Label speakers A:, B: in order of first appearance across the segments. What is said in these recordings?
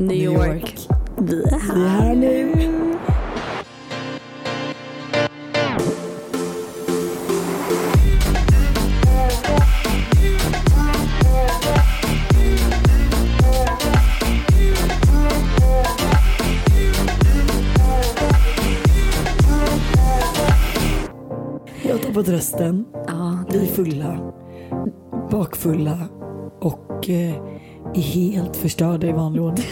A: New York. Vi är här.
B: Vi är här nu. Jag har tappat rösten.
A: Ja,
B: Vi är fulla, bakfulla och eh, helt förstörda i vanlig ordning.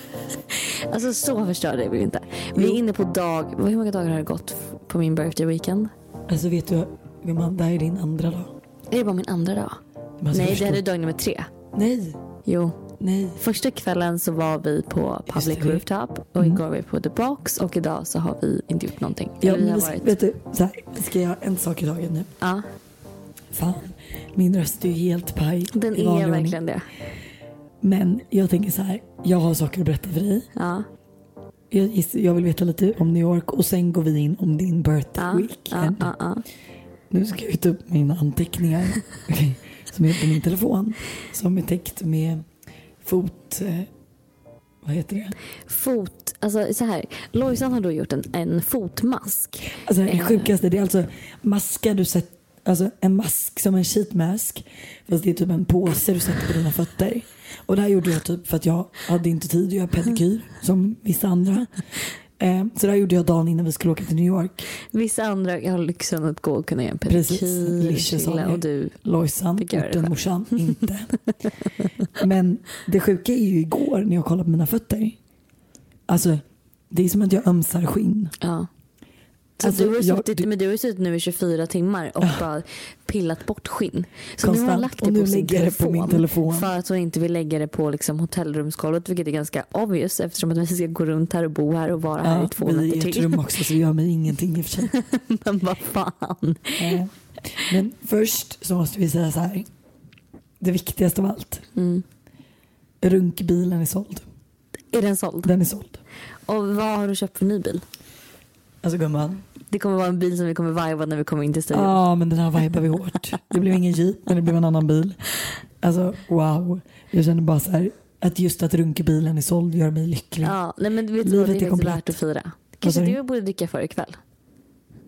A: alltså så förstörda är vi inte. Vi är inne på dag, hur många dagar har det gått på min birthday weekend?
B: Alltså vet du, det här är din andra dag.
A: Är det bara min andra dag?
B: Ska
A: Nej, det
B: förstå-
A: här är dag nummer tre.
B: Nej,
A: Jo,
B: nej.
A: första kvällen så var vi på Public
B: det.
A: Rooftop och
B: Mm.
A: igår var vi på The Box och idag så har vi inte gjort någonting.
B: Ja,
A: vi har varit...
B: vet du, så här, ska göra en sak i taget nu.
A: Ja,
B: Fan, min röst är ju helt paj
A: den är
B: ordning.
A: verkligen det.
B: Men jag tänker så här, jag har saker att berätta för dig.
A: Ja,
B: Jag, jag vill veta lite om New York och sen går vi in om din birthday
A: ja, ja,
B: weekend.
A: ja, ja.
B: Nu ska jag ta upp mina anteckningar som är på min telefon. Som är täckt med fot... Eh, vad heter det?
A: Fot, alltså så här. Lojsan har då gjort en, en fotmask.
B: Alltså det
A: Eh.
B: sjukaste det är alltså maskar du sätter, alltså en mask som en sheet mask. Fast det är typ en påse du sätter på dina fötter. Och det här gjorde jag typ för att jag hade inte tid att göra pedikyr som vissa andra. Eh, så det här gjorde jag dagen innan vi skulle åka till New York.
A: Vissa andra har lyxen att gå och kunna göra en pedikyr, och du.
B: Lojsan, orten, morsan, inte. Men det sjuka är ju igår när jag kollade på mina fötter. Alltså, det är som att jag ömsar skinn.
A: Ja. Så
B: Alltså,
A: du, har
B: jag-
A: suttit,
B: du-
A: men du har suttit nu i 24 timmar och bara pillat bort skinn. Så nu har hon
B: Konstant.
A: lagt det på sin
B: jag det på
A: telefon,
B: min telefon.
A: För att hon inte vill lägga det på liksom, hotellrumsgolvet vilket är ganska obvious eftersom att vi ska gå runt här och bo här och vara här i två
B: vi är
A: nätter
B: i ett
A: till.
B: rum också så det gör mig ingenting i och för sig.
A: men vad fan.
B: Eh, Men först så måste vi säga så här. Det viktigaste av allt.
A: Mm.
B: Runkbilen är såld.
A: Är den såld?
B: Den är såld.
A: Och vad har du köpt för ny bil?
B: Alltså gumman.
A: Det kommer vara en bil som vi kommer viba när vi kommer in till
B: Ja
A: studion.
B: ah, men den här vibar vi hårt. Det blev ingen jeep men det blev en annan bil. Alltså wow. Jag känner bara så här. Att just att runkebilen är såld gör mig lycklig.
A: Ja, nej men vet du vad,
B: Livet
A: det
B: är komplett.
A: värt att fira. Kanske
B: du?
A: borde dricka för ikväll.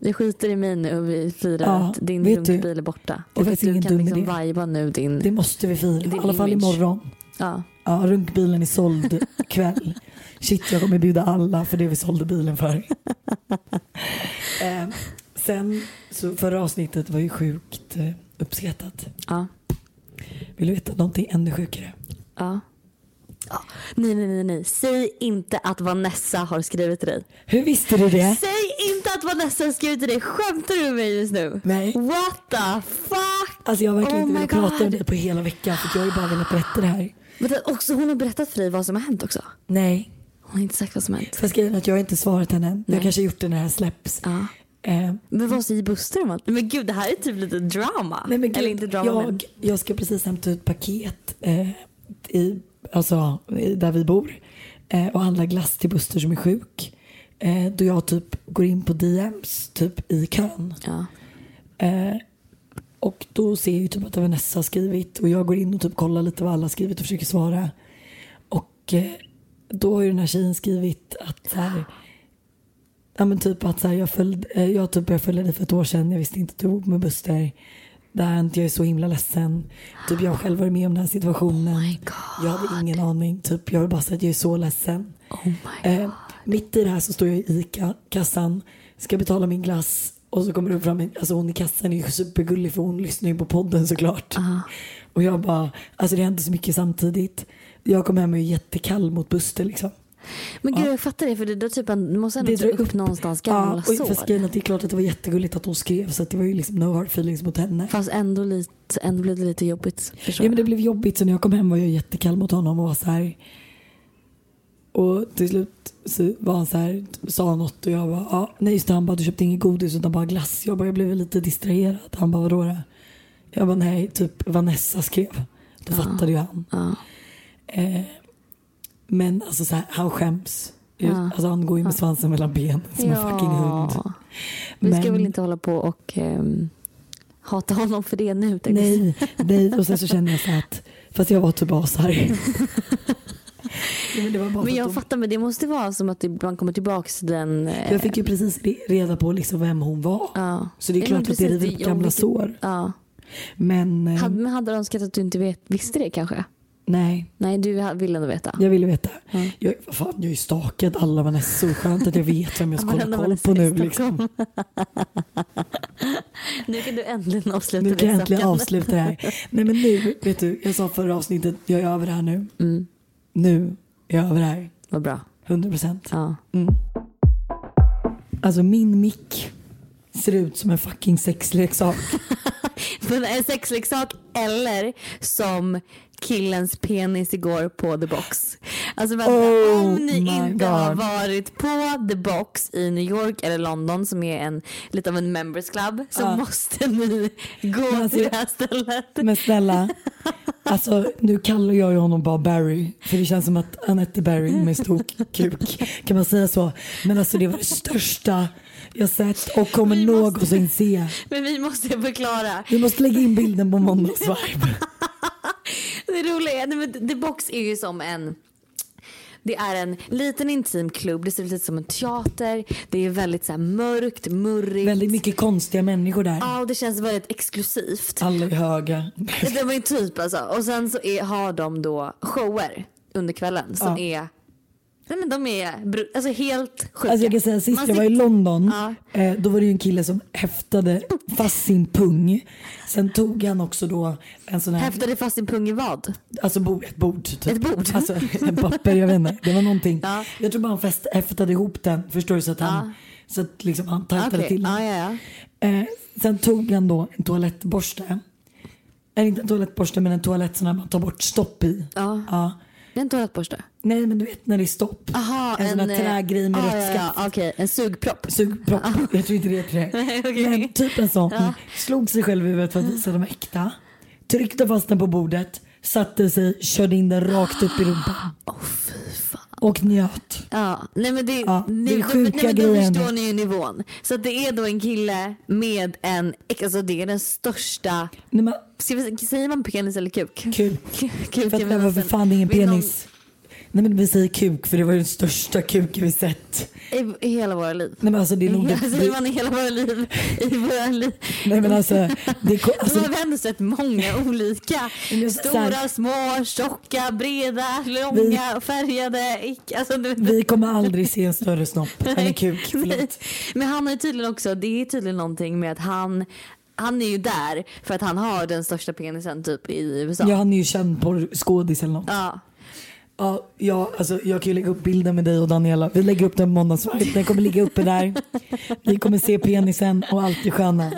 A: Vi skiter i mig nu och vi firar
B: Ja,
A: att din runkbil är borta.
B: det
A: Och att du kan liksom
B: idé.
A: viba nu din...
B: Det måste vi fira. I alla fall imorgon.
A: Ja.
B: Ja, runkbilen är såld kväll. Shit, jag kommer bjuda alla för det vi sålde bilen för. eh, sen, så förra avsnittet var ju sjukt eh, uppskattat.
A: Ja.
B: Vill du veta någonting ännu sjukare?
A: ja. Ja. Nej, nej, nej, nej. Säg inte att Vanessa har skrivit till dig.
B: Hur visste du det?
A: Säg inte att Vanessa har skrivit till dig. Skämtar du med mig just nu?
B: Nej.
A: What the fuck?
B: Alltså jag har verkligen
A: Oh
B: inte velat prata med dig på hela veckan för jag har ju bara velat berätta det här.
A: Vänta, också, hon har berättat för dig vad som har hänt också.
B: Nej,
A: Hon har inte sagt vad som har hänt.
B: för grejen att jag har inte svarat henne än. Jag kanske har gjort det när det här släpps.
A: Ja.
B: Eh,
A: Men vad säger Buster om allt? Men gud, det här är typ lite drama.
B: Nej, men gud,
A: Eller inte drama, men...
B: jag, jag ska precis hämta ut paket eh, i, alltså, där vi bor eh, och handla glass till Buster som är sjuk. Eh, då jag typ går in på DMs typ i kön.
A: Ja.
B: Eh, och då ser jag ju typ att Vanessa har skrivit och jag går in och typ kollar lite vad alla har skrivit och försöker svara. Och eh, då har ju den här tjejen skrivit att så här, ja men typ att så här, jag, följde, eh, jag typ började följa dig för ett år sedan, jag visste inte att du var med Buster. Det här har hänt, jag är så himla ledsen. Typ jag har själv varit med om den här situationen.
A: Oh
B: jag hade ingen aning. Typ jag vill bara säga att jag är så ledsen.
A: Oh.
B: Eh, mitt i det här så står jag i ICA-kassan, ska betala min glass och så kommer det fram en, alltså hon i kassan är ju supergullig för hon lyssnar ju på podden såklart.
A: Ja.
B: Och jag bara, alltså det hände så mycket samtidigt. Jag kom hem och är jättekall mot Buster liksom.
A: Men gud, jag fattar det. För det, då typ, en- du måste ändå
B: Det
A: dra
B: drar
A: upp,
B: upp-
A: någonstans gamla
B: och
A: sår.
B: är att det är klart att det var jättegulligt att hon skrev så det var ju liksom no hard feelings mot henne.
A: Fast ändå, lite, ändå blev det lite jobbigt.
B: Ja men det blev jobbigt så när jag kom hem var jag jättekall mot honom och var så här. Och till slut så var han så här, sa något och jag bara, ja, nej just det, han bara du köpte inget godis utan bara glass. Jag bara, jag blev lite distraherad. Han bara, vadå då? Jag bara, nej, typ Vanessa skrev. Då fattade ju han.
A: Ja.
B: Eh, men alltså så här, han skäms.
A: Ja.
B: Alltså han går ju med svansen mellan benen som en fucking hund.
A: Vi ska
B: Men-
A: väl inte hålla på och ehm, hata honom för det nu.
B: Nej, nej, och sen så känner jag så att, fast jag var typ asarg. men
A: Men jag
B: de,
A: fattar, men det måste vara som att man kommer tillbaka till den... eh,
B: jag fick ju precis re- reda på liksom vem hon var.
A: Ja.
B: Så det är
A: Ja,
B: klart
A: men
B: att det river upp gamla
A: vilket-
B: sår.
A: Ja.
B: Men eh,
A: Hade, men hade de önskat att du inte vet, visste det kanske?
B: Nej,
A: Nej, du ha- vill ändå veta.
B: jag ville veta.
A: Ja.
B: Jag, fan, jag är ju stakad alla Vanessor. Skönt att jag vet vem jag ska hålla koll på nu. Liksom.
A: nu kan du äntligen avsluta
B: Nu kan jag äntligen avsluta det här. Nej men nu, vet du, jag sa förra avsnittet, jag är över det här nu.
A: Mm,
B: Nu är jag över det här.
A: vad bra.
B: 100 procent.
A: Ja.
B: Mm. Alltså min mick ser ut som en fucking sexleksak.
A: Men en sexleksak eller som killens penis igår på The Box. Alltså vänta,
B: Oh
A: om ni inte har
B: God.
A: varit på The Box i New York eller London som är en, lite av en members club så
B: Ja.
A: måste ni gå
B: alltså-
A: till det här stället.
B: Men snälla, alltså nu kallar jag ju honom bara Barry. För det känns som att Anette Barry med stor kuk. Kan man säga så? Men alltså det var det största jag sett och kommer
A: Vi måste-
B: någonsin se.
A: Men vi måste förklara.
B: Vi måste lägga in bilden på måndagsvibe.
A: Det roliga är, men The Box är ju som en det är en liten intim klubb, det ser ut lite som en teater. Det är väldigt så mörkt, murrigt.
B: Väldigt mycket konstiga människor där.
A: Ja, och det känns väldigt exklusivt.
B: Alla är höga.
A: Det var ju typ alltså. Och sen så är, har de då shower under kvällen som
B: Ja.
A: är Nej men de är alltså helt sjuka.
B: Alltså jag kan säga sist
A: Man
B: jag var i London,
A: Ja.
B: eh, då var det ju en kille som häftade fast sin pung. Sen tog han också då en sån här,
A: Häftade fast sin pung i vad?
B: alltså bo, ett bord. Typ.
A: Ett bord?
B: Alltså en papper, jag vet inte. Det var någonting.
A: Ja.
B: Jag tror bara han fäst, häftade ihop den, förstår du? Så att han,
A: Ja.
B: så att liksom han tajtade
A: Okej,
B: till den. Eh, sen tog han då en toalettborste. Eller inte en toalettborste men en toalett här man tar bort stopp i.
A: Ja. Det är en toalettborste.
B: Nej men du vet när det är stopp.
A: Aha,
B: en sån här
A: eh,
B: trägrej med
A: ah,
B: rött
A: ja,
B: skaft.
A: ja, Okej, en sugpropp.
B: Sugpropp. Jag tror inte det heter det.
A: Nej, okej.
B: Men typ en sån.
A: Ja.
B: Slog sig själv i huvudet för att visa att de var äkta. Tryckte fast den på bordet. Satte sig, körde in den rakt upp i rumpan.
A: Fan.
B: Och njöt.
A: Ja, nej men det,
B: Ja, det är sjuka
A: nej, men då
B: grejer
A: förstår ni ju nivån. Så det är då en kille med en, alltså det är den största,
B: Nej, men,
A: ska vi, säger man penis eller kuk?
B: kuk.
A: kuk
B: För att det för
A: sen-
B: fan ingen
A: vid någon-
B: penis. Nej men vi säger kuk för det var den största kuken vi sett.
A: I, I hela våra liv.
B: Nej men alltså det är nog
A: Säger
B: det,
A: man i hela våra liv? I våra liv.
B: Nej men alltså, det, är ko-
A: Då
B: alltså
A: har vi ändå sett många olika. Stora, små, tjocka, breda, långa, färgade. Icke, alltså, du,
B: vi kommer aldrig se en större snopp än en kuk.
A: Men han har ju tydligen också, det är tydligen någonting med att han han är ju där för att han har den största penisen typ i USA.
B: Ja han är ju känd på skådis eller något.
A: Ja.
B: Ja, ja, alltså jag kan ju lägga upp bilden med dig och Daniela. Vi lägger upp den på måndagsvibe. Den kommer ligga uppe där. Vi kommer se penisen och allt det sköna.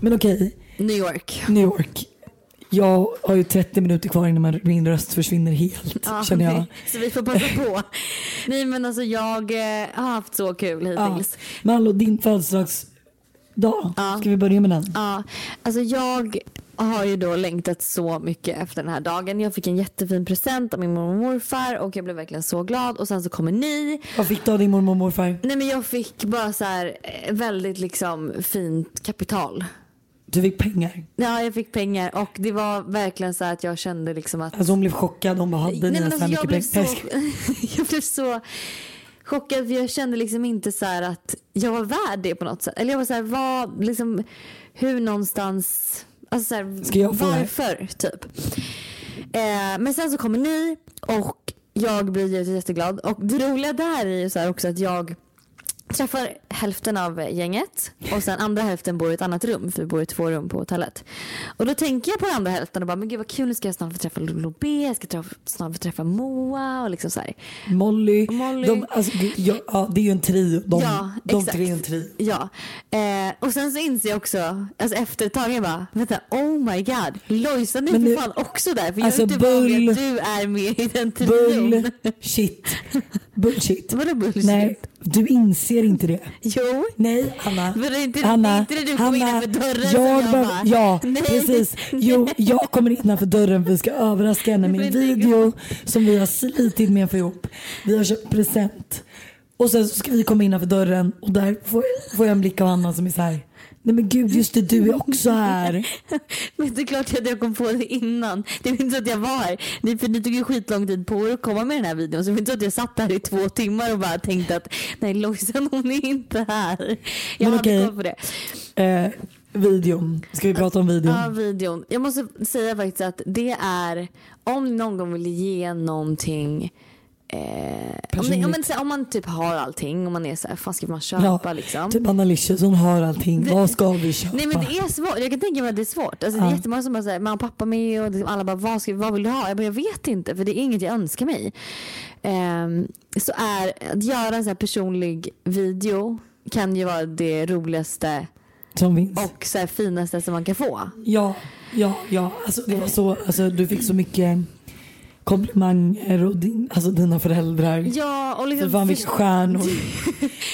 B: Men okej,
A: New York.
B: New York. Jag har ju 30 minuter kvar innan min röst försvinner helt
A: Ja,
B: känner jag.
A: nej, Så vi får passa på. Nej men alltså jag eh, har haft så kul
B: Ja.
A: hittills.
B: Men hallå, din födelsedagsdag.
A: Ja.
B: Ska vi börja med den?
A: Ja, alltså jag har ju då längtat så mycket efter den här dagen. Jag fick en jättefin present av min mormor och morfar och jag blev verkligen så glad. Och sen så kommer ni.
B: Vad fick du av din mormor och morfar?
A: Nej men jag fick bara så här eh, väldigt liksom fint kapital.
B: Du fick pengar.
A: Ja jag fick pengar och det var verkligen så här att jag kände liksom att
B: Alltså hon blev chockad. Hon bara, hade ni
A: Nej, men
B: ens så
A: alltså, jag, blev så, jag blev så chockad för jag kände liksom inte så här att jag var värd det på något sätt. Eller jag var så här, vad, liksom, hur någonstans, alltså så här,
B: Ska jag få det
A: varför typ. Eh, men sen så kommer ni och jag blir givetvis jätteglad. Och det roliga där är ju så också att jag träffar hälften av gänget och sen andra hälften bor i ett annat rum för vi bor i två rum på hotellet. Och då tänker jag på den andra hälften och bara men gud vad kul nu ska jag snart få träffa Lolo B, jag ska träffa, snart få träffa Moa och liksom så här.
B: Molly.
A: Molly.
B: De, alltså, ja, ja, det är ju en trio. De,
A: Ja,
B: de
A: exakt.
B: tre är en trio.
A: Ja, eh, och sen så inser jag också, alltså efter ett tag, jag bara, vänta, oh my god, Lojsan är för fan också där. För jag
B: Alltså,
A: inte
B: bull-
A: att du är med i den trion.
B: Bullshit. Bullshit.
A: Vadå bullshit?
B: Nej, du inser inte det.
A: Jo.
B: Nej, Hanna.
A: Men det är inte-
B: Hanna,
A: inte det du kom
B: Hanna,
A: innanför dörren som
B: jag
A: jag
B: behöver-
A: bara,
B: Ja,
A: nej.
B: precis. Jo, jag kommer innanför dörren för vi ska överraska henne med en video som vi har slitit med för ihop. Vi har köpt present. Och sen så ska vi komma innanför dörren och där får, får jag en blick av Hanna som är så här. Nej men gud, just det, du är också här.
A: Men det är klart att jag kom på det innan. Det är inte så att jag var här. Ni, för ni tog ju skitlång tid på er att komma med den här videon. Så det är inte så att jag satt här i två timmar och bara tänkte att nej Lojsan hon är inte här. Jag
B: Men
A: hade
B: okej.
A: koll på det.
B: Eh, videon, ska vi prata om videon?
A: Ja, videon. Jag måste säga faktiskt att det är, om ni någon gång vill ge någonting Eh, om, ni, om, man, om typ har allting, om man är så här, vad ska man köpa liksom?
B: Typ Anna Licious, hon har allting.
A: Det-
B: Vad ska vi köpa?
A: Nej men det är svårt, jag kan tänka mig att det är svårt. Alltså, Det är
B: Ja.
A: jättemånga som bara säger mamma och pappa med och liksom alla bara vad, ska, vad vill du ha? Jag bara jag vet inte för det är inget jag önskar mig. Ehm, så är att göra en så här personlig video kan ju vara det roligaste
B: Som
A: och så här finaste som man kan få.
B: Ja, ja, ja. Alltså, det var så, alltså, du fick så mycket komplimanger och din, alltså, dina föräldrar.
A: Ja och liksom
B: fan vilka stjärnor.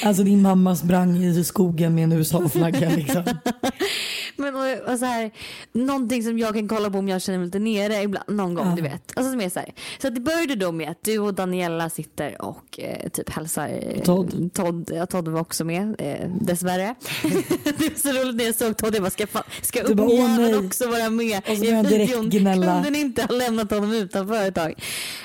B: Alltså din mamma sprang i skogen med en USA-flagga liksom.
A: Men och, och så här, någonting som jag kan kolla på om jag känner mig lite nere ibland, någon gång
B: Ja.
A: du vet. Alltså som är så här. Så det började då med att du och Daniela sitter och eh, typ hälsar. eh,
B: Todd.
A: Todd, ja, Todd var också med eh, dessvärre. det var så roligt när jag såg Todd. Jag bara ska, fa- ska ungjäveln också vara med
B: Och så
A: i videon? Kunde ni inte ha lämnat honom utanför ett tag?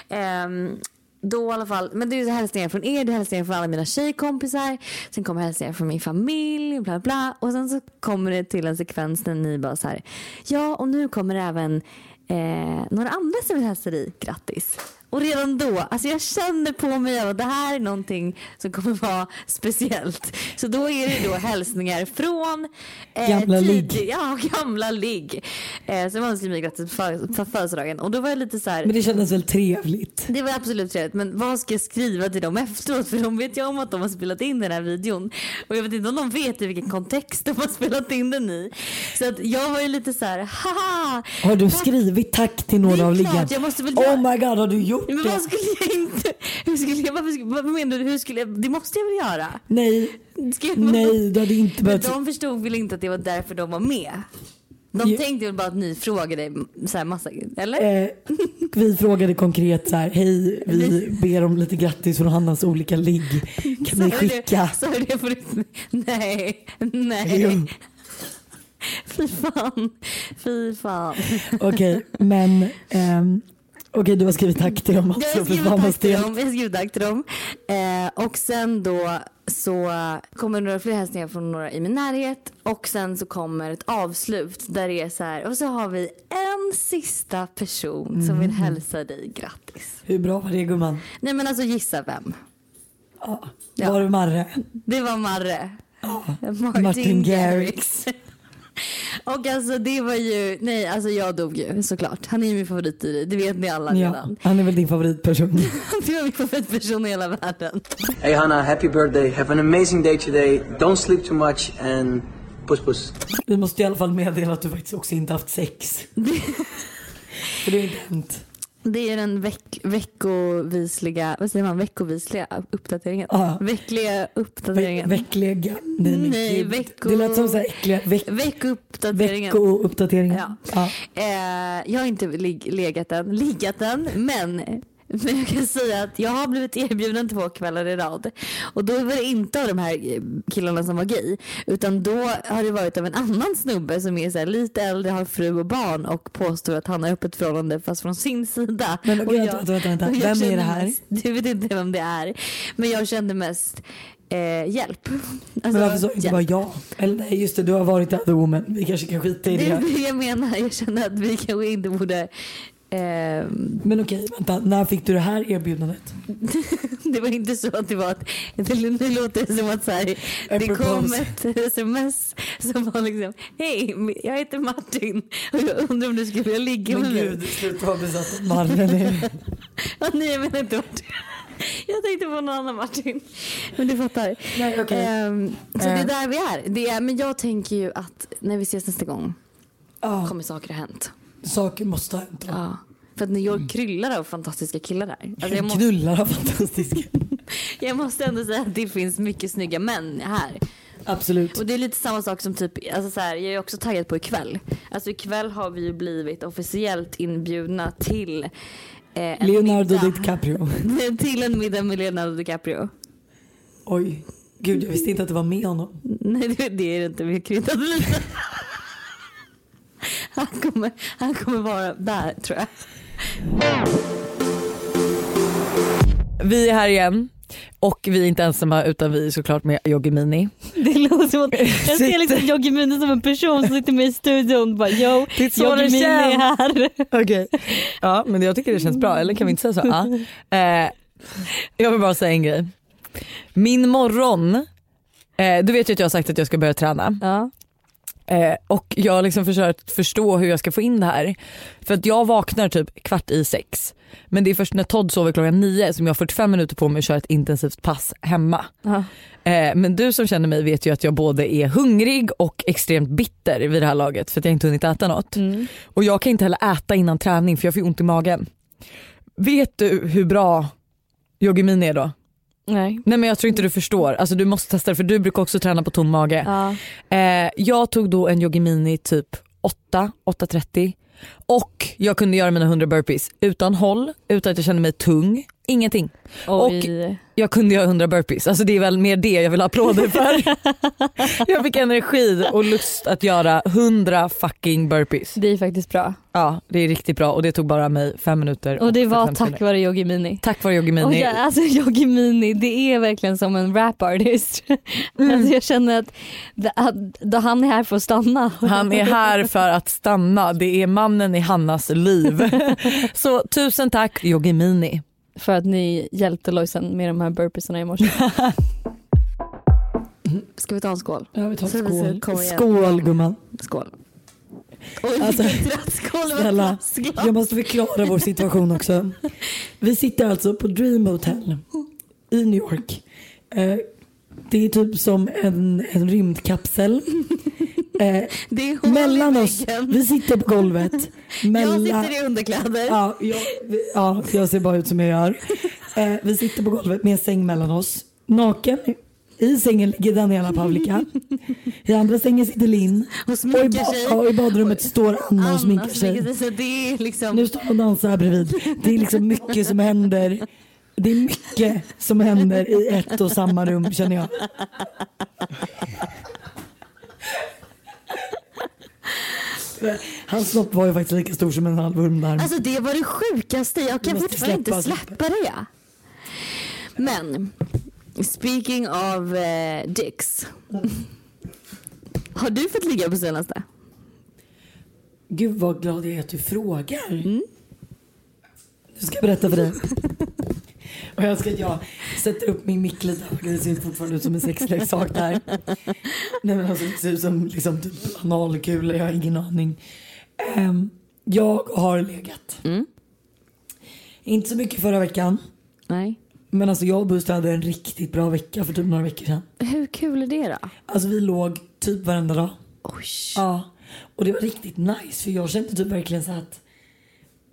A: Ehm, då i alla fall, men det är hälsningar från er, det är hälsningar från alla mina tjejkompisar. Sen kommer hälsningar från min familj, bla bla. Och sen så kommer det till en sekvens när ni bara så här. Ja, och nu kommer även eh, några andra som vill hälsa dig grattis. Och redan då, alltså jag känner på mig att det här är någonting som kommer vara speciellt. Så då är det då hälsningar från eh,
B: Gamla ligg.
A: Ja, gamla ligg. Eh, man önskade mig grattis på födelsedagen. Och då var jag lite så här.
B: Men det kändes väl trevligt.
A: Det var absolut trevligt men vad ska jag skriva till dem efteråt för de vet ju om att de har spelat in den här videon och jag vet inte om de vet i vilken kontext de har spelat in den i. Så att jag var ju lite så här, haha!
B: Har du skrivit tack till några av liggarna? Oh my god, har du gjort
A: Men
B: det?
A: vad skulle jag inte, hur skulle jag, varför, skulle- vad menar du, hur skulle jag, det måste jag väl göra?
B: Nej,
A: jag,
B: nej, du hade inte
A: Men
B: behövt...
A: de förstod väl inte att det var därför de var med? De
B: Jo.
A: tänkte väl bara att ni frågade så här massa, eller?
B: Eh, vi frågade konkret så här, hej vi ber om lite grattis från Hannas olika ligg. Kan ni skicka?
A: Sa du det på riktigt? Nej,
B: Jo.
A: nej. Fy fan. Fy fan.
B: Okej, men ehm, okej du har skrivit tack till dem
A: Jag
B: också.
A: har
B: för
A: skrivit tack till dem. Jag har skrivit tack till dem. Eh, och sen då så kommer några fler hälsningar från några i min närhet. Och sen så kommer ett avslut där det är så här. Och så har vi en sista person som
B: Mm.
A: vill hälsa dig grattis.
B: Hur bra var det gumman?
A: Nej men alltså gissa vem?
B: Ja.
A: Ja.
B: Var det Marre?
A: Det var Marre. Martin,
B: Martin
A: Garrix. Och alltså det var ju, nej alltså jag dog ju såklart. Han är ju min favorit i det, det vet ni alla
B: Ja,
A: redan.
B: han är väl din favoritperson.
A: Det var min favoritperson i hela världen.
C: Hey Hannah, happy birthday. Have an amazing day today. Don't sleep too much and puss puss.
B: Vi måste i alla fall meddela att du faktiskt också inte haft sex. För det har inte hänt.
A: Det är den veck, veckovisliga, vad säger man, veckovisliga uppdateringen.
B: Ja.
A: Veckliga
B: Ve-
A: uppdateringen.
B: Veckliga. Nej, men
A: Nej, vecko-
B: Det lät som så här äckliga veck,
A: Veckouppdateringen.
B: veckouppdateringar.
A: Ja.
B: Ja.
A: Eh, jag har inte legat än, liggat än, men, men jag kan säga att jag har blivit erbjuden två kvällar i rad. Och då var det inte av de här killarna som var gay, utan då har det varit av en annan snubbe som är så här, lite äldre, har fru och barn och påstår att han har öppet förhållande fast från sin sida.
B: Men
A: Och jag-
B: vänta, vänta, vänta.
A: jag
B: Vem är det här?
A: Mest, du vet inte vem det är, men jag kände mest eh, hjälp. Alltså,
B: Men varför sa inte bara ja? Eller nej just det, du har varit other woman. Vi kanske kan skita i
A: Det är
B: det.
A: det jag menar. Jag känner att vi kanske inte borde ehm,
B: Men okej, vänta. När fick du det här erbjudandet?
A: det var inte så att det var att, det, nu låter det som att så här, det kom ett sms som var liksom Hej, jag heter Martin och jag undrar om du skulle vilja ligga med
B: Men
A: mig.
B: gud, sluta vara besatt av Marre nu.
A: Ja, nej, jag menar inte Martin. Jag tänkte på någon annan Martin. Men du fattar.
B: Nej, okej.
A: Ehm, så det
B: Eh.
A: är där vi är. Det är. Men jag tänker ju att när vi ses nästa gång
B: Ja,
A: kommer saker ha hänt.
B: Saker måste ha hänt.
A: Ja. För att New York kryllar av fantastiska killar där. Alltså jag, måste,
B: Knullar har fantastiska.
A: jag måste ändå säga att det finns mycket snygga män här.
B: Absolut.
A: Och det är lite samma sak som typ, alltså så här, jag är också taggad på ikväll. Alltså ikväll har vi ju blivit officiellt inbjudna till eh, en
B: Leonardo
A: middag.
B: DiCaprio.
A: till en middag med Leonardo DiCaprio.
B: Oj. Gud jag visste inte att det var med honom.
A: Nej det, det är det inte, vi kryddade lite. Han kommer, han kommer vara där tror jag.
D: Vi är här igen och vi är inte ensamma utan vi är såklart med Yoggi Mini.
A: Det låter som att jag ser liksom Jogge Mini som en person som sitter med i studion bara yo,
D: det
A: Mini är här.
D: Okej. Ja men jag tycker det känns bra, eller kan vi inte säga så? Ja. Eh, jag vill bara säga en grej. Min morgon, eh, du vet ju att jag har sagt att jag ska börja träna.
A: Ja.
D: Eh, och jag har liksom försökt förstå hur jag ska få in det här. För att jag vaknar typ kvart i sex. Men det är först när Todd sover klockan nio som jag har 45 minuter på mig att köra ett intensivt pass hemma. Eh, men du som känner mig vet ju att jag både är hungrig och extremt bitter vid det här laget för att jag inte hunnit äta något.
A: Mm.
D: Och jag kan inte heller äta innan träning för jag får ont i magen. Vet du hur bra Mini är då?
A: Nej.
D: Nej men jag tror inte du förstår. Alltså du måste testa det för du brukar också träna på tom mage.
A: Ja.
D: Eh, jag tog då en Yoggi Mini typ 8, 8.30 och jag kunde göra mina 100 burpees utan håll, utan att jag kände mig tung, ingenting.
A: Oj.
D: Jag kunde göra 100 burpees, alltså det är väl mer det jag vill ha applåder för. jag fick energi och lust att göra 100 fucking burpees.
A: Det är faktiskt bra.
D: Ja det är riktigt bra och det tog bara mig 5 minuter.
A: Och det var
D: 45
A: tack vare Yoggi Mini.
D: Tack vare Yoggi
A: Och
D: Mini.
A: jag, alltså Yoggi Mini det är verkligen som en rap artist.
D: Mm.
A: Alltså jag känner att, att, han är här för att stanna.
D: Han är här för att stanna, det är mannen i Hannas liv. Så tusen tack Yoggi Mini.
A: För att ni hjälpte Lojsan med de här burpeesarna i morse. Ska vi ta en skål?
B: Ja vi tar
A: vi
B: skål. Skål gumman.
A: Skål. Oj,
B: Alltså, Snälla, jag måste förklara vår situation också. Vi sitter alltså på Dream Hotel i New York. Eh, Det är typ som en, en rymdkapsel. Eh,
A: Det är
B: mellan oss, vi sitter på golvet. Mellan,
A: Jag sitter i underkläder.
B: Ja, jag, ja, jag ser bara ut som jag gör. Eh, vi sitter på golvet med en säng mellan oss. Naken. I sängen ligger Daniela Pavlika. I andra sängen sitter Linn.
A: Och
B: Och i, ba- ja, i badrummet står Anna och sminkar
A: Anna
B: sig.
A: sminkar liksom...
B: Nu står hon och dansar här bredvid. Det är liksom mycket som händer. Det är mycket som händer i ett och samma rum känner jag. Hans snopp var ju faktiskt lika stor som en halv ormdarm.
A: Alltså det var det sjukaste. Jag kan fortfarande inte
B: släppa,
A: det. Men, speaking of eh, dicks. Har du fått ligga på senaste?
B: Gud vad glad jag är att du frågar. Nu ska jag berätta för dig. Och jag att jag sätter upp min mick lite. Det ser fortfarande ut som en sexleksak där. Nej men alltså det ser ut som liksom typ analkulor. Jag har ingen aning. Ehm, jag har legat.
A: Mm.
B: Inte så mycket förra veckan.
A: Nej.
B: Men alltså jag och Buster hade en riktigt bra vecka för typ några veckor sedan.
A: Hur kul är det då?
B: Alltså vi låg typ varenda dag.
A: Oj.
B: Ja, och det var riktigt nice för jag kände typ verkligen så att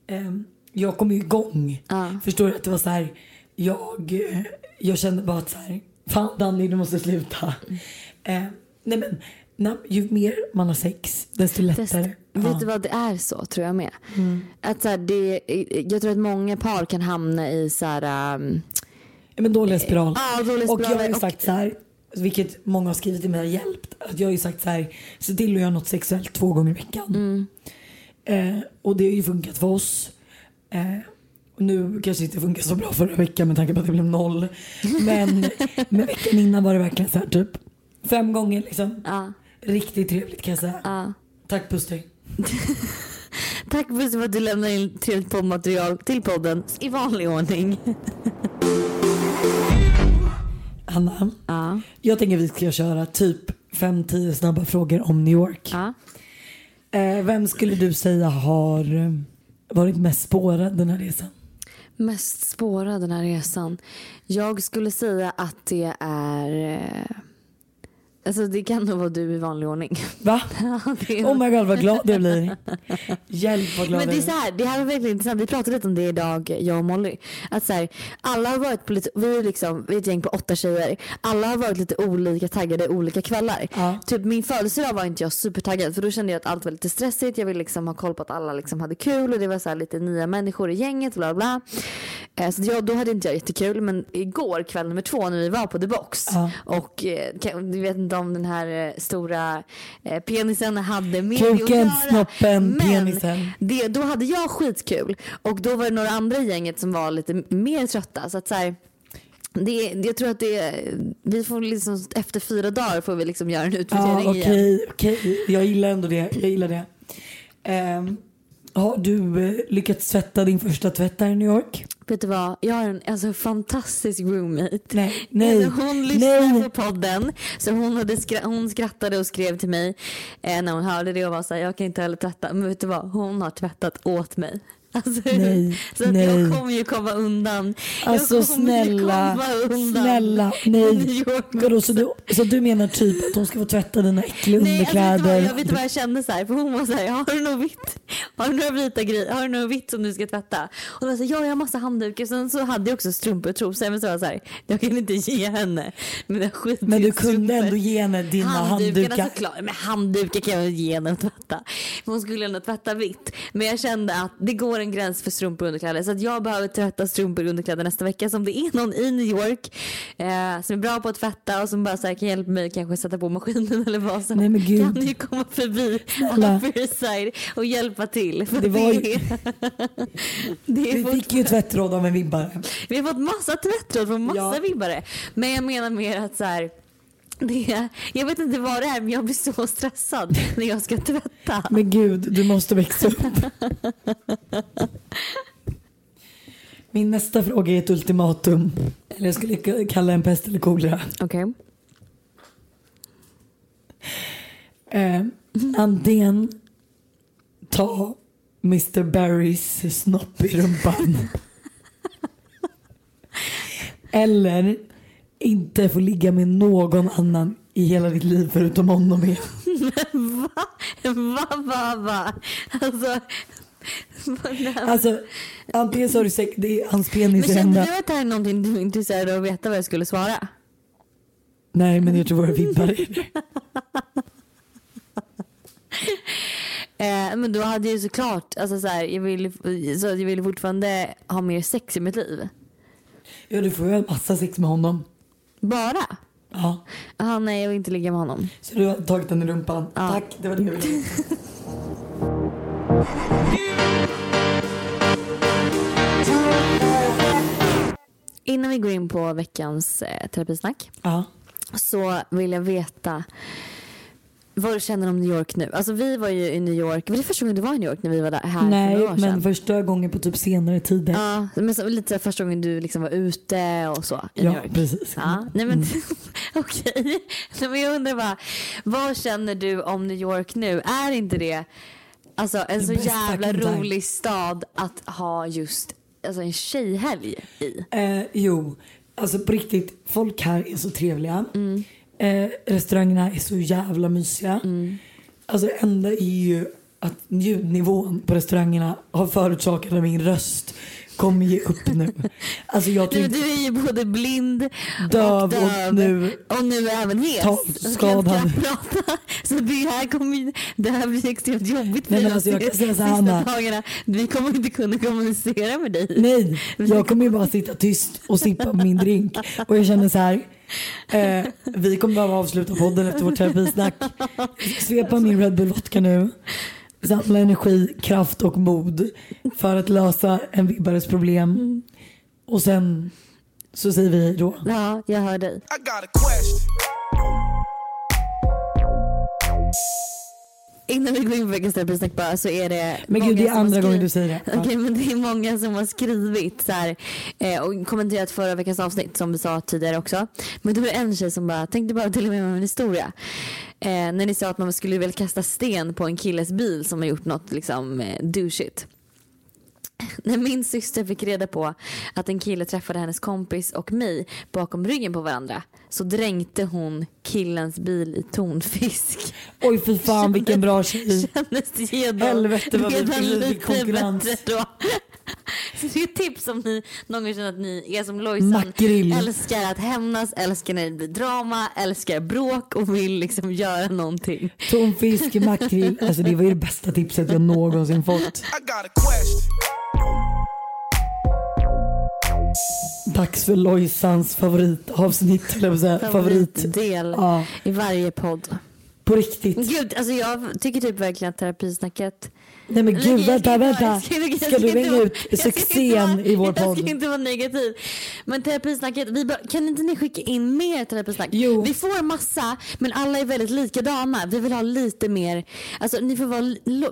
B: ehm, jag kom igång.
A: Ja.
B: Förstår du? Att det var så här, jag, eh, jag kände bara att så här, fan Danny du måste sluta. Eh, nej men, na, ju mer man har sex desto lättare.
A: vet du vad det är så tror jag med. Att så här, det, jag tror att många par kan hamna i så här, um,
B: Ja, men dåliga spiral.
A: ja, dåliga
B: och jag har ju
A: spiraler och-
B: sagt så här, vilket många har skrivit till mig har hjälpt. Att jag har ju sagt så här, se till att göra något sexuellt två gånger i veckan.
A: Mm.
B: Eh, och det har ju funkat för oss. Eh, och nu kanske inte funkar så bra förra veckan med tanke på att det blev noll. Men, men veckan innan var det verkligen så här typ fem gånger liksom.
A: ja,
B: Riktigt trevligt kan jag säga.
A: ja.
B: Tack Buster.
A: Tack Buster för att du lämnar in trevligt poddmaterial till podden i vanlig ordning.
B: Anna,
A: Ja.
B: jag tänker vi ska köra typ 5-10 snabba frågor om New York.
A: ja.
B: Eh, vem skulle du säga har varit mest spårad den här resan?
A: Mest spårad den här resan. Jag skulle säga att det är... eh, Alltså det kan nog vara du i vanlig ordning.
B: Va?
A: Är-
B: Oh my god vad glad jag blir. Hjälp vad glad
A: Men det är så här, det här var verkligen intressant. Vi pratade lite om det idag, jag och Molly. Att så här, alla har varit på lite, vi är liksom, vi är ett gäng på åtta tjejer. Alla har varit lite olika taggade olika kvällar.
B: Ja.
A: Typ min födelsedag var inte jag supertaggad för då kände jag att allt var lite stressigt. Jag ville liksom ha koll på att alla liksom hade kul och det var så här lite nya människor i gänget bla bla. Eh, Så jag, då hade inte jag jättekul men igår kväll nummer två när vi var på The Box
B: Ja.
A: och eh, du vet inte om den här eh, stora penisen hade med
B: Kuken,
A: det
B: snoppen,
A: Men
B: penisen.
A: Det, då hade jag skitkul och då var det några andra i gänget som var lite mer trötta så att så här, det, jag tror att det, vi får liksom efter fyra dagar får vi liksom göra en
B: Ja,
A: utvärdering igen.
B: okej, okej. Jag gillar ändå det. Jag gillar det. Ehm, har du eh, lyckats tvätta din första tvätt här i New York?
A: Vet du vad, jag har en alltså, fantastisk roommate.
B: Nej, nej,
A: Alltså, hon lyssnade
B: nej.
A: på podden så hon, hade skra- hon skrattade och skrev till mig eh, när hon hörde det och var så här, jag kan inte heller tvätta. Men vet du vad, hon har tvättat åt mig. Alltså,
B: Nej,
A: så att
B: nej.
A: jag kommer ju komma undan.
B: Alltså
A: jag
B: snälla,
A: komma undan.
B: snälla, nej. Vadå, så, du, så du menar typ att hon ska få tvätta dina äckliga
A: Nej, alltså,
B: underkläder?
A: jag vet inte vad jag kände så här, för hon var så här, har du något vitt? Har du några vita grejer? Har du något vitt som du ska tvätta? Och då var jag så här, ja jag har massa handdukar. Sen så hade jag också strumpor och trosor. Men så var jag så här, jag kan inte ge henne mina skitiga
B: Men du kunde
A: strumpor.
B: ändå ge henne dina
A: Handdukarna
B: handdukar.
A: såklart. Men handdukar kan jag ge henne att tvätta. Hon skulle ändå tvätta vitt. Men jag kände att det går en gräns för strumpor och underkläder. Så att jag behöver tvätta strumpor och underkläder nästa vecka. Så om det är någon i New York eh, som är bra på att tvätta och som bara så här, kan hjälpa mig kanske sätta på maskinen eller vad som
B: Nej, men gud.
A: kan ni komma förbi. Upper Side och hjälpa till. För
B: Det var ju-
A: det
B: Vi fick ju tvättråd av en vibbare.
A: vi har fått massa tvättråd från massa
B: Ja.
A: vibbare. Men jag menar mer att så här, det, jag vet inte vad det är men jag blir så stressad när jag ska tvätta.
B: Men gud, du måste växa upp. Min nästa fråga är ett ultimatum. Eller jag skulle kalla en pest eller kolera.
A: Okej.
B: Eh, antingen ta Mr Barrys snopp i rumpan. eller inte få ligga med någon annan i hela ditt liv förutom honom. igen.
A: Va? Va, va, va? Alltså, vad-
B: Alltså antingen så har du sex, det är hans
A: men
B: penis i
A: kände du att det här är någonting du är intresserad av att veta vad jag skulle svara?
B: Nej men jag tror våra vibbare är det.
A: Eh, men då hade jag ju såklart, alltså så här, jag vill, så jag vill fortfarande ha mer sex i mitt liv.
B: Ja du får ju ha massa sex med honom.
A: Bara?
B: Ja.
A: Jaha nej jag vill inte ligga med honom.
B: Så du har tagit den i rumpan.
A: Ja.
B: Tack, det var det jag ville.
A: Innan vi går in på veckans eh, terapisnack
B: Ja.
A: så vill jag veta vad du känner om New York nu. Alltså vi var ju i New York, var det första gången du var i New York när vi var där här för
B: Nej,
A: några år sedan?
B: men första gången på typ senare tider.
A: Ja, men så, lite första gången du liksom var ute och så i
B: Ja,
A: New York.
B: precis.
A: Ja, nej men okej. Nej, men jag undrar bara, vad känner du om New York nu? Är inte det alltså, en så jävla
B: fucking time.
A: rolig stad att ha just alltså, en tjejhelg i?
B: Eh, jo, alltså på riktigt, folk här är så trevliga.
A: Mm.
B: Eh, restaurangerna är så jävla mysiga.
A: Mm.
B: Alltså det enda är ju att ljudnivån på restaurangerna har förorsakat att min röst kommer ge upp nu. Alltså jag
A: Du,
B: kan
A: du
B: inte...
A: är ju både blind
B: Döv
A: och
B: och
A: döv
B: nu-
A: och nu även hes.
B: Talskadad.
A: Så kan jag prata. Så det här, kommer, det här blir extremt jobbigt för
B: Nej, men alltså, jag
A: de
B: kan säga så här,
A: sista
B: Anna.
A: dagarna. Vi kommer inte kunna kommunicera med dig.
B: Nej, jag kommer ju bara sitta tyst och sippa min drink. Och jag känner så här. Eh, vi kommer behöva avsluta podden efter vårt terapisnack. Jag ska svepa min Red Bull vodka nu. Samla energi, kraft och mod för att lösa en vibbares problem. Och sen så säger vi då.
A: Ja, jag hör dig. Innan vi går in på veckans terapisnack bara så är det
B: Men gud det är andra gången du säger det. Ja.
A: Okej men det är många som har skrivit så här, eh, och kommenterat förra veckans avsnitt som vi sa tidigare också. Men det var en tjej som bara tänkte bara dela med mig av en historia. Eh, när ni sa att man skulle väl kasta sten på en killes bil som har gjort något liksom eh, douchigt. När min syster fick reda på att en kille träffade hennes kompis och mig bakom ryggen på varandra så dränkte hon killens bil i tonfisk.
B: Oj fy fan vilken bra tjej.
A: Kändes det redan,
B: Helvete, vad vi fick konkurrens.
A: då? Så det är ett tips om ni någon gång känner att ni är som Lojsan.
B: Makrill.
A: Älskar att hämnas, älskar när det blir drama, älskar bråk och vill liksom göra någonting.
B: Tonfisk, makrill. Alltså det var ju det bästa tipset jag någonsin fått.
E: I got a question.
B: Dags för Lojsans favoritavsnitt, eller.
A: Favoritdel
B: Ja,
A: i varje podd.
B: På riktigt.
A: Gud, alltså jag tycker typ verkligen att terapisnacket
B: Nej men
A: Jag
B: gud, vänta, vänta.
A: jag ska- jag
B: du hänga ut
A: jag
B: succén i vår
A: Jag
B: podd?
A: ska inte vara negativ. Men terapisnacket, vi bara, kan inte ni skicka in mer terapisnack?
B: Jo.
A: Vi får massa, men alla är väldigt likadana. Vi vill ha lite mer, alltså ni får vara,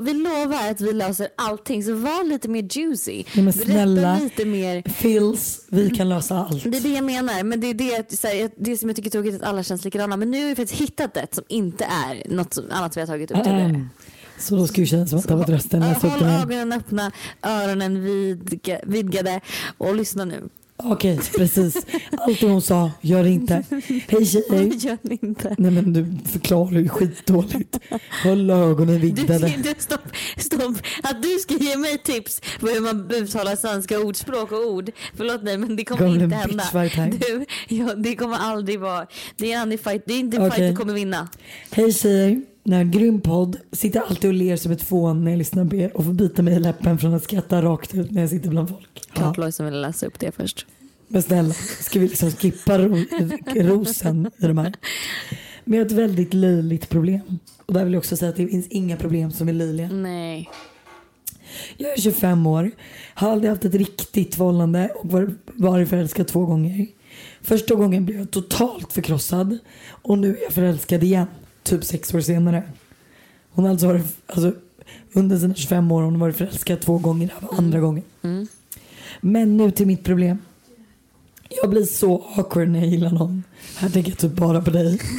A: vi lovar att vi löser allting. Så var lite mer juicy.
B: Ja, men snälla.
A: Berätta lite mer.
B: Fils, vi kan lösa allt.
A: Det är det jag menar. Men det är det, så här, det som jag tycker är tråkigt att alla känns likadana. Men nu har vi faktiskt hittat ett som inte är något som- annat vi har tagit upp tidigare.
B: Ahem. Så då ska vi känna som att var rösten
A: Håll
B: här.
A: ögonen öppna, öronen vidga, vidgade och lyssna nu.
B: Okej, precis. Allt det hon sa, gör det inte. Hej tjejer.
A: Gör ni inte.
B: Nej men du förklarar ju skitdåligt. Håll ögonen
A: Du,
B: vidgade.
A: du, stopp, stopp. Att du ska ge mig tips på hur man uttalar svenska ordspråk och ord. Förlåt mig men det kommer
B: Kommer
A: inte hända. Du, ja, det kommer aldrig vara. Det är fight. Det är inte
B: Okej.
A: fight du kommer vinna.
B: Hej tjejer. En grym podd. Sitter alltid och ler som ett fån när jag lyssnar på er och får bita mig i läppen från att skratta rakt ut när jag sitter bland folk. Ja.
A: Klart Lojsan ville läsa upp det först.
B: Men snälla, ska vi liksom skippa ro rosen i de här? Men jag har ett väldigt löjligt problem. Och där vill jag också säga att det finns inga problem som är löjliga.
A: Nej.
B: Jag är 25 år, har aldrig haft ett riktigt förhållande och var- varit förälskad två gånger. Första gången blev jag totalt förkrossad och nu är jag förälskad igen, typ sex år senare. Hon har alltså varit, alltså, under sina 25 år har hon varit förälskad två gånger, var andra gången. Men nu till mitt problem. Jag blir så awkward när jag gillar någon. Här tänker jag typ bara på dig.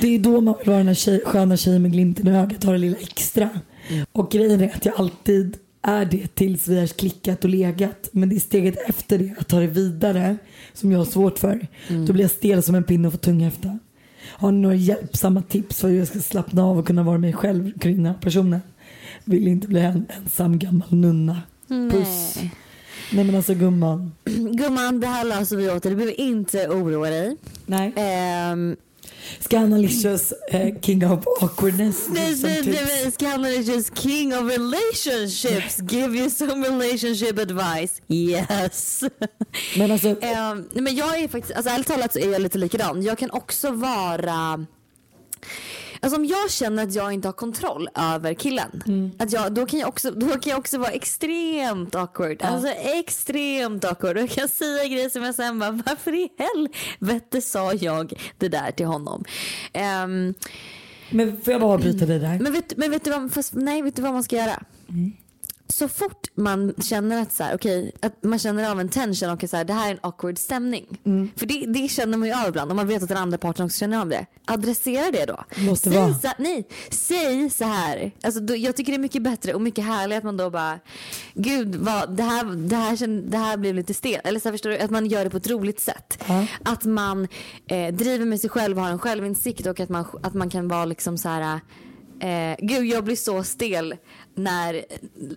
B: Det är då man vill vara den här tjej, sköna tjejen med glimten i ögat, ha det lilla extra. Och grejen är att jag alltid är det tills vi har klickat och legat. Men det är steget efter det, att ta det vidare, som jag har svårt för. Då blir jag stel som en pinne och får tunghäfta. Har ni några hjälpsamma tips för hur jag ska slappna av och kunna vara mig själv kring den här personen? Vill inte bli en ensam gammal nunna. Puss.
A: Nej.
B: Men alltså gumman.
A: Gumman, det här löser vi åt dig. Du behöver inte oroa dig.
B: Nej.
A: Ehm,
B: Ska eh, King of Awkwardness
A: Nej, nej, is just king of relationships. Give you some relationship advice. Yes.
B: Men alltså,
A: nej, men jag är faktiskt, alltså ärligt talat så är jag lite likadan. Jag kan också vara Alltså om jag känner att jag inte har kontroll över killen,
B: Mm.
A: att jag, då, kan jag också, då kan jag också vara extremt awkward. Alltså extremt awkward. Och jag kan säga grejer som jag sen bara, varför i helvete sa jag det där till honom? Ehm,
B: men får jag bara avbryta dig där?
A: men vet, men vet du vad, fast, nej, vet du vad man ska göra? Så fort man känner att, så här, okay, att man känner av en tension och att så här, det här är en awkward stämning. För det, det känner man ju av ibland om man vet att den andra parten också känner av det. Adressera det då.
B: Måste
A: säg,
B: vara.
A: Så, nej, säg så här. Alltså, då, jag tycker det är mycket bättre och mycket härligare att man då bara Gud, vad, det, här, det, här, känn- det här blev lite stelt. Eller så här, förstår du, att man gör det på ett roligt sätt.
B: Ja.
A: Att man eh, driver med sig själv och har en självinsikt och att man, att man kan vara liksom så här Eh, gud jag blir så stel när,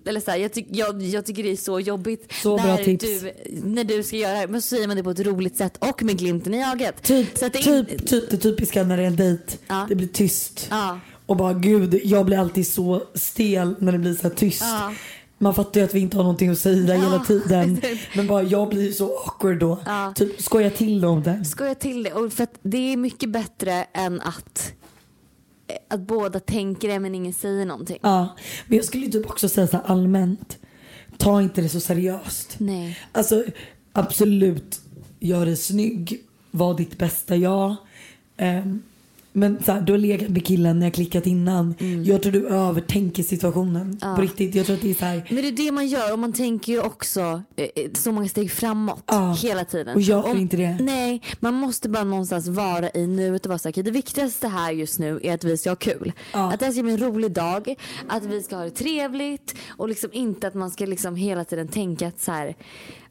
A: eller så här, jag, tyck, jag, jag tycker det är så jobbigt
B: Så
A: när, du, när du ska göra det. Men så säger man det på ett roligt sätt och med glimten i ögat.
B: Typ,
A: så det
B: typ, typ det typiska när det är en dejt.
A: Ja.
B: Det blir tyst.
A: Ja.
B: Och bara gud, jag blir alltid så stel när det blir så tyst.
A: Ja.
B: Man fattar ju att vi inte har någonting att säga hela
A: Ja,
B: tiden.
A: precis.
B: Men bara jag blir så awkward då.
A: Ja.
B: Typ skoja till om det.
A: Skoja till det. Och för att det är mycket bättre än att, att båda tänker det men ingen säger någonting.
B: Ja. Men jag skulle typ också säga så allmänt. Ta inte det så seriöst.
A: Nej.
B: Alltså absolut, gör dig snygg, var ditt bästa jag. Ehm, men så här, du har legat med killen när jag klickat innan. Jag tror du övertänker situationen.
A: Mm. Ja.
B: På riktigt, jag tror att det är så här.
A: Men det är det man gör och man tänker ju också eh, eh, så många steg framåt
B: Ja.
A: hela tiden.
B: Och gör
A: Om-
B: inte det.
A: Nej, man måste bara någonstans vara i nuet och vara säker. Det viktigaste här just nu är att vi ska ha kul.
B: Ja.
A: Att det här ska bli en rolig dag, att vi ska ha det trevligt och liksom inte att man ska liksom hela tiden tänka att så här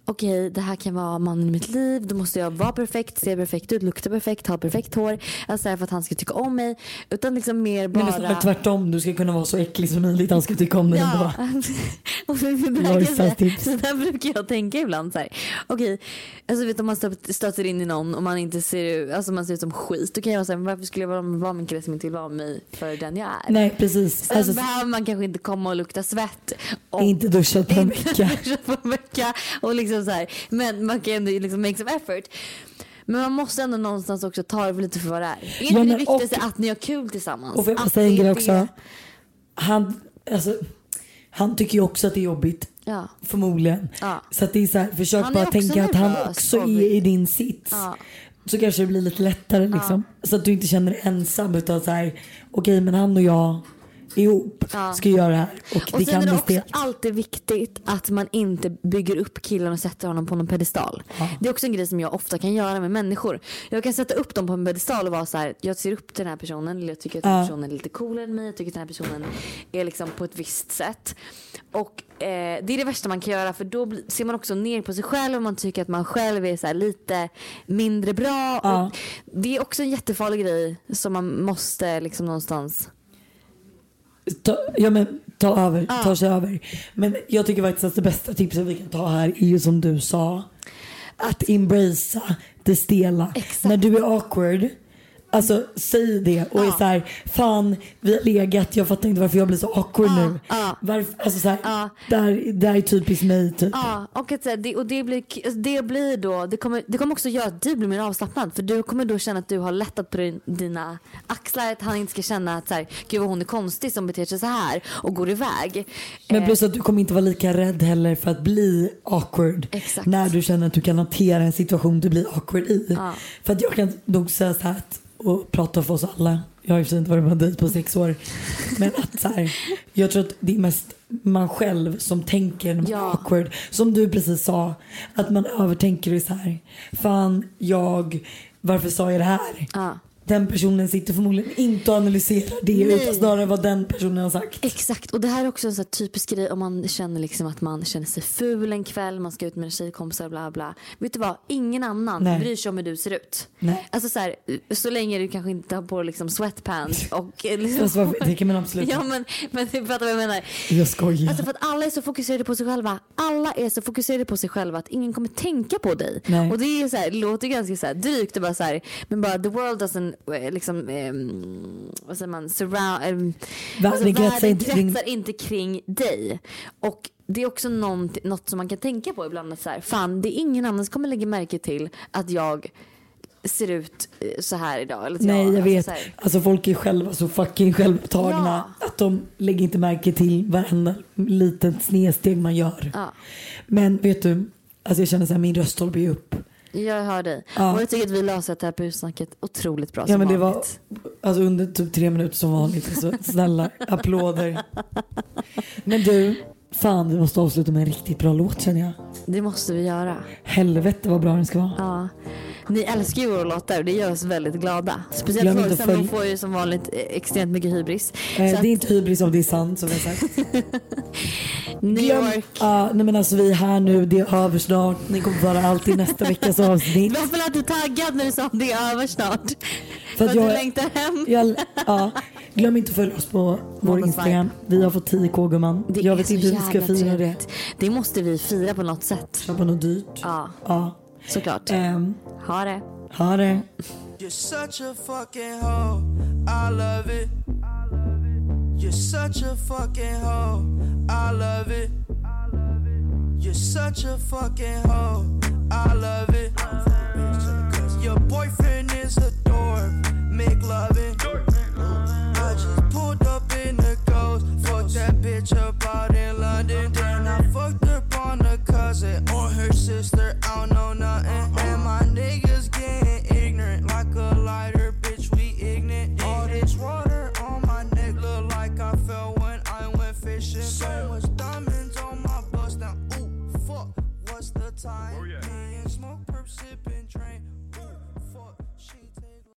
A: okej det här kan vara mannen i mitt liv, då måste jag vara perfekt, se perfekt ut, lukta perfekt, ha perfekt hår. Alltså för att han ska tycka om mig. Utan liksom mer
B: Nej, men
A: bara...
B: tvärtom, du ska kunna vara så äcklig som möjligt. Han ska tycka om dig
A: Ja,
B: ändå.
A: och det där, kan jag
B: Lojsans
A: säga,
B: tips.
A: så där brukar jag tänka ibland. Okej, alltså vet om man stöter, in i någon och man inte ser alltså man ser ut som skit. Då kan jag vara så här, varför skulle jag vara, med en kille som inte vill vara med mig för den jag är?
B: Nej precis.
A: Sen
B: Alltså,
A: behöver man kanske inte komma och lukta svett. Och
B: inte duschat på en
A: inte
B: vecka.
A: duscha på en vecka och liksom liksom så här. Men man kan ändå liksom make some effort. Men man måste ändå någonstans också ta det lite för vad det är. Är inte
B: Ja,
A: det viktigaste
B: och-
A: att ni har kul tillsammans?
B: Och får jag säga en grej
A: det-
B: också. Han, alltså, han tycker ju också att det är jobbigt.
A: Ja.
B: Förmodligen.
A: Ja.
B: Så att det är så här, försök bara tänka att han också är i din sits.
A: Ja.
B: Så kanske det blir lite lättare liksom. Så att du inte känner dig ensam utan så här, okej men han och jag ihop
A: Ja.
B: ska göra det här. Och,
A: Och
B: det
A: sen
B: kan
A: är det också
B: stelt.
A: alltid viktigt att man inte bygger upp killen och sätter honom på någon pedestal. Det är också en grej som jag ofta kan göra med människor. Jag kan sätta upp dem på en pedestal och vara så här, jag ser upp till den här personen, eller jag tycker att den här
B: Ja.
A: personen är lite coolare än mig, jag tycker att den här personen är liksom på ett visst sätt. Och eh, det är det värsta man kan göra för då ser man också ner på sig själv och man tycker att man själv är så lite mindre bra.
B: Ja.
A: Det är också en jättefarlig grej som man måste liksom någonstans
B: Ta, ja men ta över,
A: Ja.
B: ta sig över. Men jag tycker faktiskt att det bästa tipset vi kan ta här är ju som du sa. Att embracea det stela.
A: Exakt.
B: När du är awkward. Alltså säg det och är
A: Ja.
B: så här, fan vi har legat, jag fattar inte varför jag blir så awkward
A: Ja,
B: nu.
A: ja.
B: Varför, alltså så här,
A: Ja.
B: där, där är typiskt mig typ.
A: Ja, och, att, det, och det, blir, alltså, det blir då, det kommer, det kommer också göra att du blir mer avslappnad. För du kommer då känna att du har lättat på din, dina axlar. Att han inte ska känna att så här, gud vad hon är konstig som beter sig så här och går iväg.
B: Men
A: Eh,
B: plus att du kommer inte vara lika rädd heller för att bli awkward.
A: Exakt.
B: När du känner att du kan hantera en situation du blir awkward i. För att jag kan nog säga så här att, och prata för oss alla. Jag har sig inte varit en dejt på sex år. Men att så här, jag tror att det är mest man själv som tänker när man
A: Ja.
B: är awkward. Som du precis sa. Att man övertänker det så här. Fan, jag, varför sa jag det här?
A: Ja.
B: Den personen sitter förmodligen inte och analyserar det
A: Nej.
B: utan snarare vad den personen har sagt.
A: Exakt, och det här är också en sån här typisk grej om man känner liksom att man känner sig ful en kväll, man ska ut med en tjejkompisar bla bla. Vet du vad, ingen annan
B: Nej.
A: bryr sig om hur du ser ut.
B: Nej.
A: Alltså så, här, så länge du kanske inte har på liksom sweatpants och liksom,
B: varför- det man absolut
A: Ja men, men du fattar vad jag menar.
B: Jag skojar.
A: Alltså för att alla är så fokuserade på sig själva. Alla är så fokuserade på sig själva att ingen kommer tänka på dig.
B: Nej.
A: Och det är så här, låter ganska så här drygt och bara så här, men bara the world doesn't eh, liksom, eh, vad säger man, surround, eh,
B: Världen kretsar inte kring-
A: kretsar inte kring dig. Och det är också något, något som man kan tänka på ibland att så här, fan det är ingen annan som kommer lägga märke till att jag ser ut eh, så här idag. Eller
B: Nej jag
A: alltså
B: vet. Alltså folk är själva så fucking självupptagna. Att de lägger inte märke till varenda litet snedsteg man gör.
A: Ja.
B: Men vet du, alltså jag känner så här, min röst håller på upp.
A: Jag hör dig.
B: Ja.
A: Och jag tycker att vi löser det här på hussnacket otroligt bra
B: Ja
A: som
B: men det var
A: vanligt.
B: alltså under typ tre minuter som vanligt. Så snälla applåder. Men du, fan vi måste avsluta med en riktigt bra låt känner jag.
A: Det måste vi göra.
B: Helvete vad bra den ska vara.
A: Ja. Ni älskar ju våra låtar och det gör oss väldigt glada. Speciellt
B: inte
A: Sorgsen, de
B: följ-
A: får ju som vanligt eh, extremt mycket hybris.
B: Eh, det
A: att
B: är inte hybris om det är sant som jag sagt.
A: New
B: Glöm-
A: York.
B: Ja, nej men alltså vi är här nu, det är över snart. Ni kommer få höra allt i nästa veckas avsnitt.
A: Varför lät du taggad när du sa att det är över snart? För att,
B: att
A: du
B: jag-
A: längtar hem?
B: Jag, ja, glöm inte att följa oss på vår. Instagram. Vi har fått 10k gumman.
A: Det
B: Jag vet inte hur vi ska fira det.
A: trevligt. Det måste vi fira på något sätt.
B: Köpa något dyrt.
A: Ja,
B: Ja.
A: Såklart.
B: Ehm,
A: Ha det.
B: ha det.
E: You're such a fucking hoe. I love it. You're such a fucking hoe. I love it. You're such a fucking hoe. I love it. Your boyfriend is a dork. Make loving. I just pulled up in the ghost. Fucked that bitch up out in London. Sister. I don't know nothing.